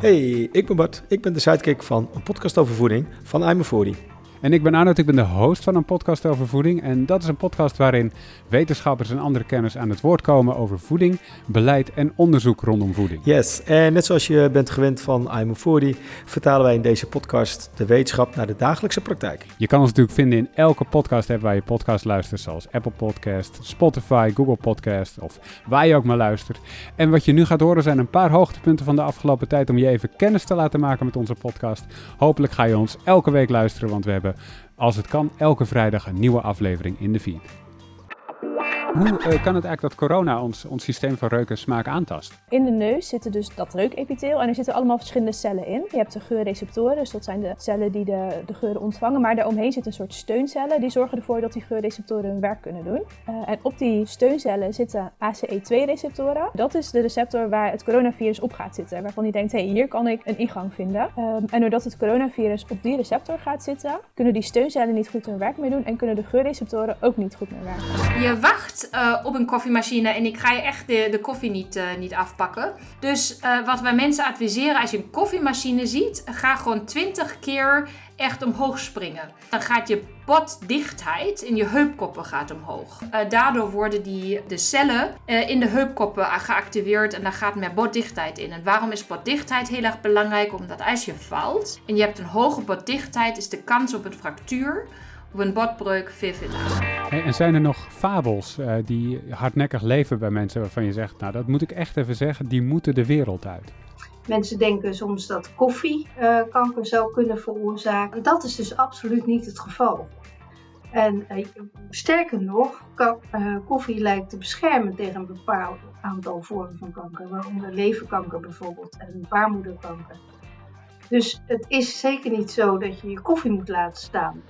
Hey, ik ben Bart. Ik ben de sidekick van een podcast over voeding van I'm 40. En ik ben Arnold, ik ben de host van een podcast over voeding. En dat is een podcast waarin wetenschappers en andere kenners aan het woord komen over voeding, beleid en onderzoek rondom voeding. Yes, en net zoals je bent gewend van I'm 40, vertalen wij in deze podcast de wetenschap naar de dagelijkse praktijk. Je kan ons natuurlijk vinden in elke podcast app waar je podcast luistert, zoals Apple Podcast, Spotify, Google Podcast of waar je ook maar luistert. En wat je nu gaat horen zijn een paar hoogtepunten van de afgelopen tijd om je even kennis te laten maken met onze podcast. Hopelijk ga je ons elke week luisteren, want we hebben als het kan, elke vrijdag een nieuwe aflevering in de feed. Hoe uh, kan het eigenlijk dat corona ons, ons systeem van reuk en smaak aantast? In de neus zitten dus dat reukepitheel en er zitten allemaal verschillende cellen in. Je hebt de geurreceptoren, dus dat zijn de cellen die de, de geuren ontvangen. Maar daaromheen zitten een soort steuncellen, die zorgen ervoor dat die geurreceptoren hun werk kunnen doen. Uh, en op die steuncellen zitten ACE2-receptoren. Dat is de receptor waar het coronavirus op gaat zitten. Waarvan je denkt, hé, hey, hier kan ik een ingang vinden. Um, en doordat het coronavirus op die receptor gaat zitten, kunnen die steuncellen niet goed hun werk meer doen en kunnen de geurreceptoren ook niet goed meer werken. Je wacht uh, op een koffiemachine en ik ga je echt de, de koffie niet, uh, niet afpakken. Dus uh, wat wij mensen adviseren als je een koffiemachine ziet, ga gewoon 20 keer echt omhoog springen. Dan gaat je botdichtheid in je heupkoppen gaat omhoog. daardoor worden die, de cellen in de heupkoppen geactiveerd en daar gaat meer botdichtheid in. En waarom is botdichtheid heel erg belangrijk? Omdat als je valt en je hebt een hoge botdichtheid, is de kans op een fractuur of een botbreuk Hey, en zijn er nog fabels uh, die hardnekkig leven bij mensen waarvan je zegt, nou dat moet ik echt even zeggen, die moeten de wereld uit? Mensen denken soms dat koffie uh, kanker zou kunnen veroorzaken. Dat is dus absoluut niet het geval. En uh, sterker nog, kan, koffie lijkt te beschermen tegen een bepaald aantal vormen van kanker, waaronder leverkanker bijvoorbeeld en baarmoederkanker. Dus het is zeker niet zo dat je je koffie moet laten staan.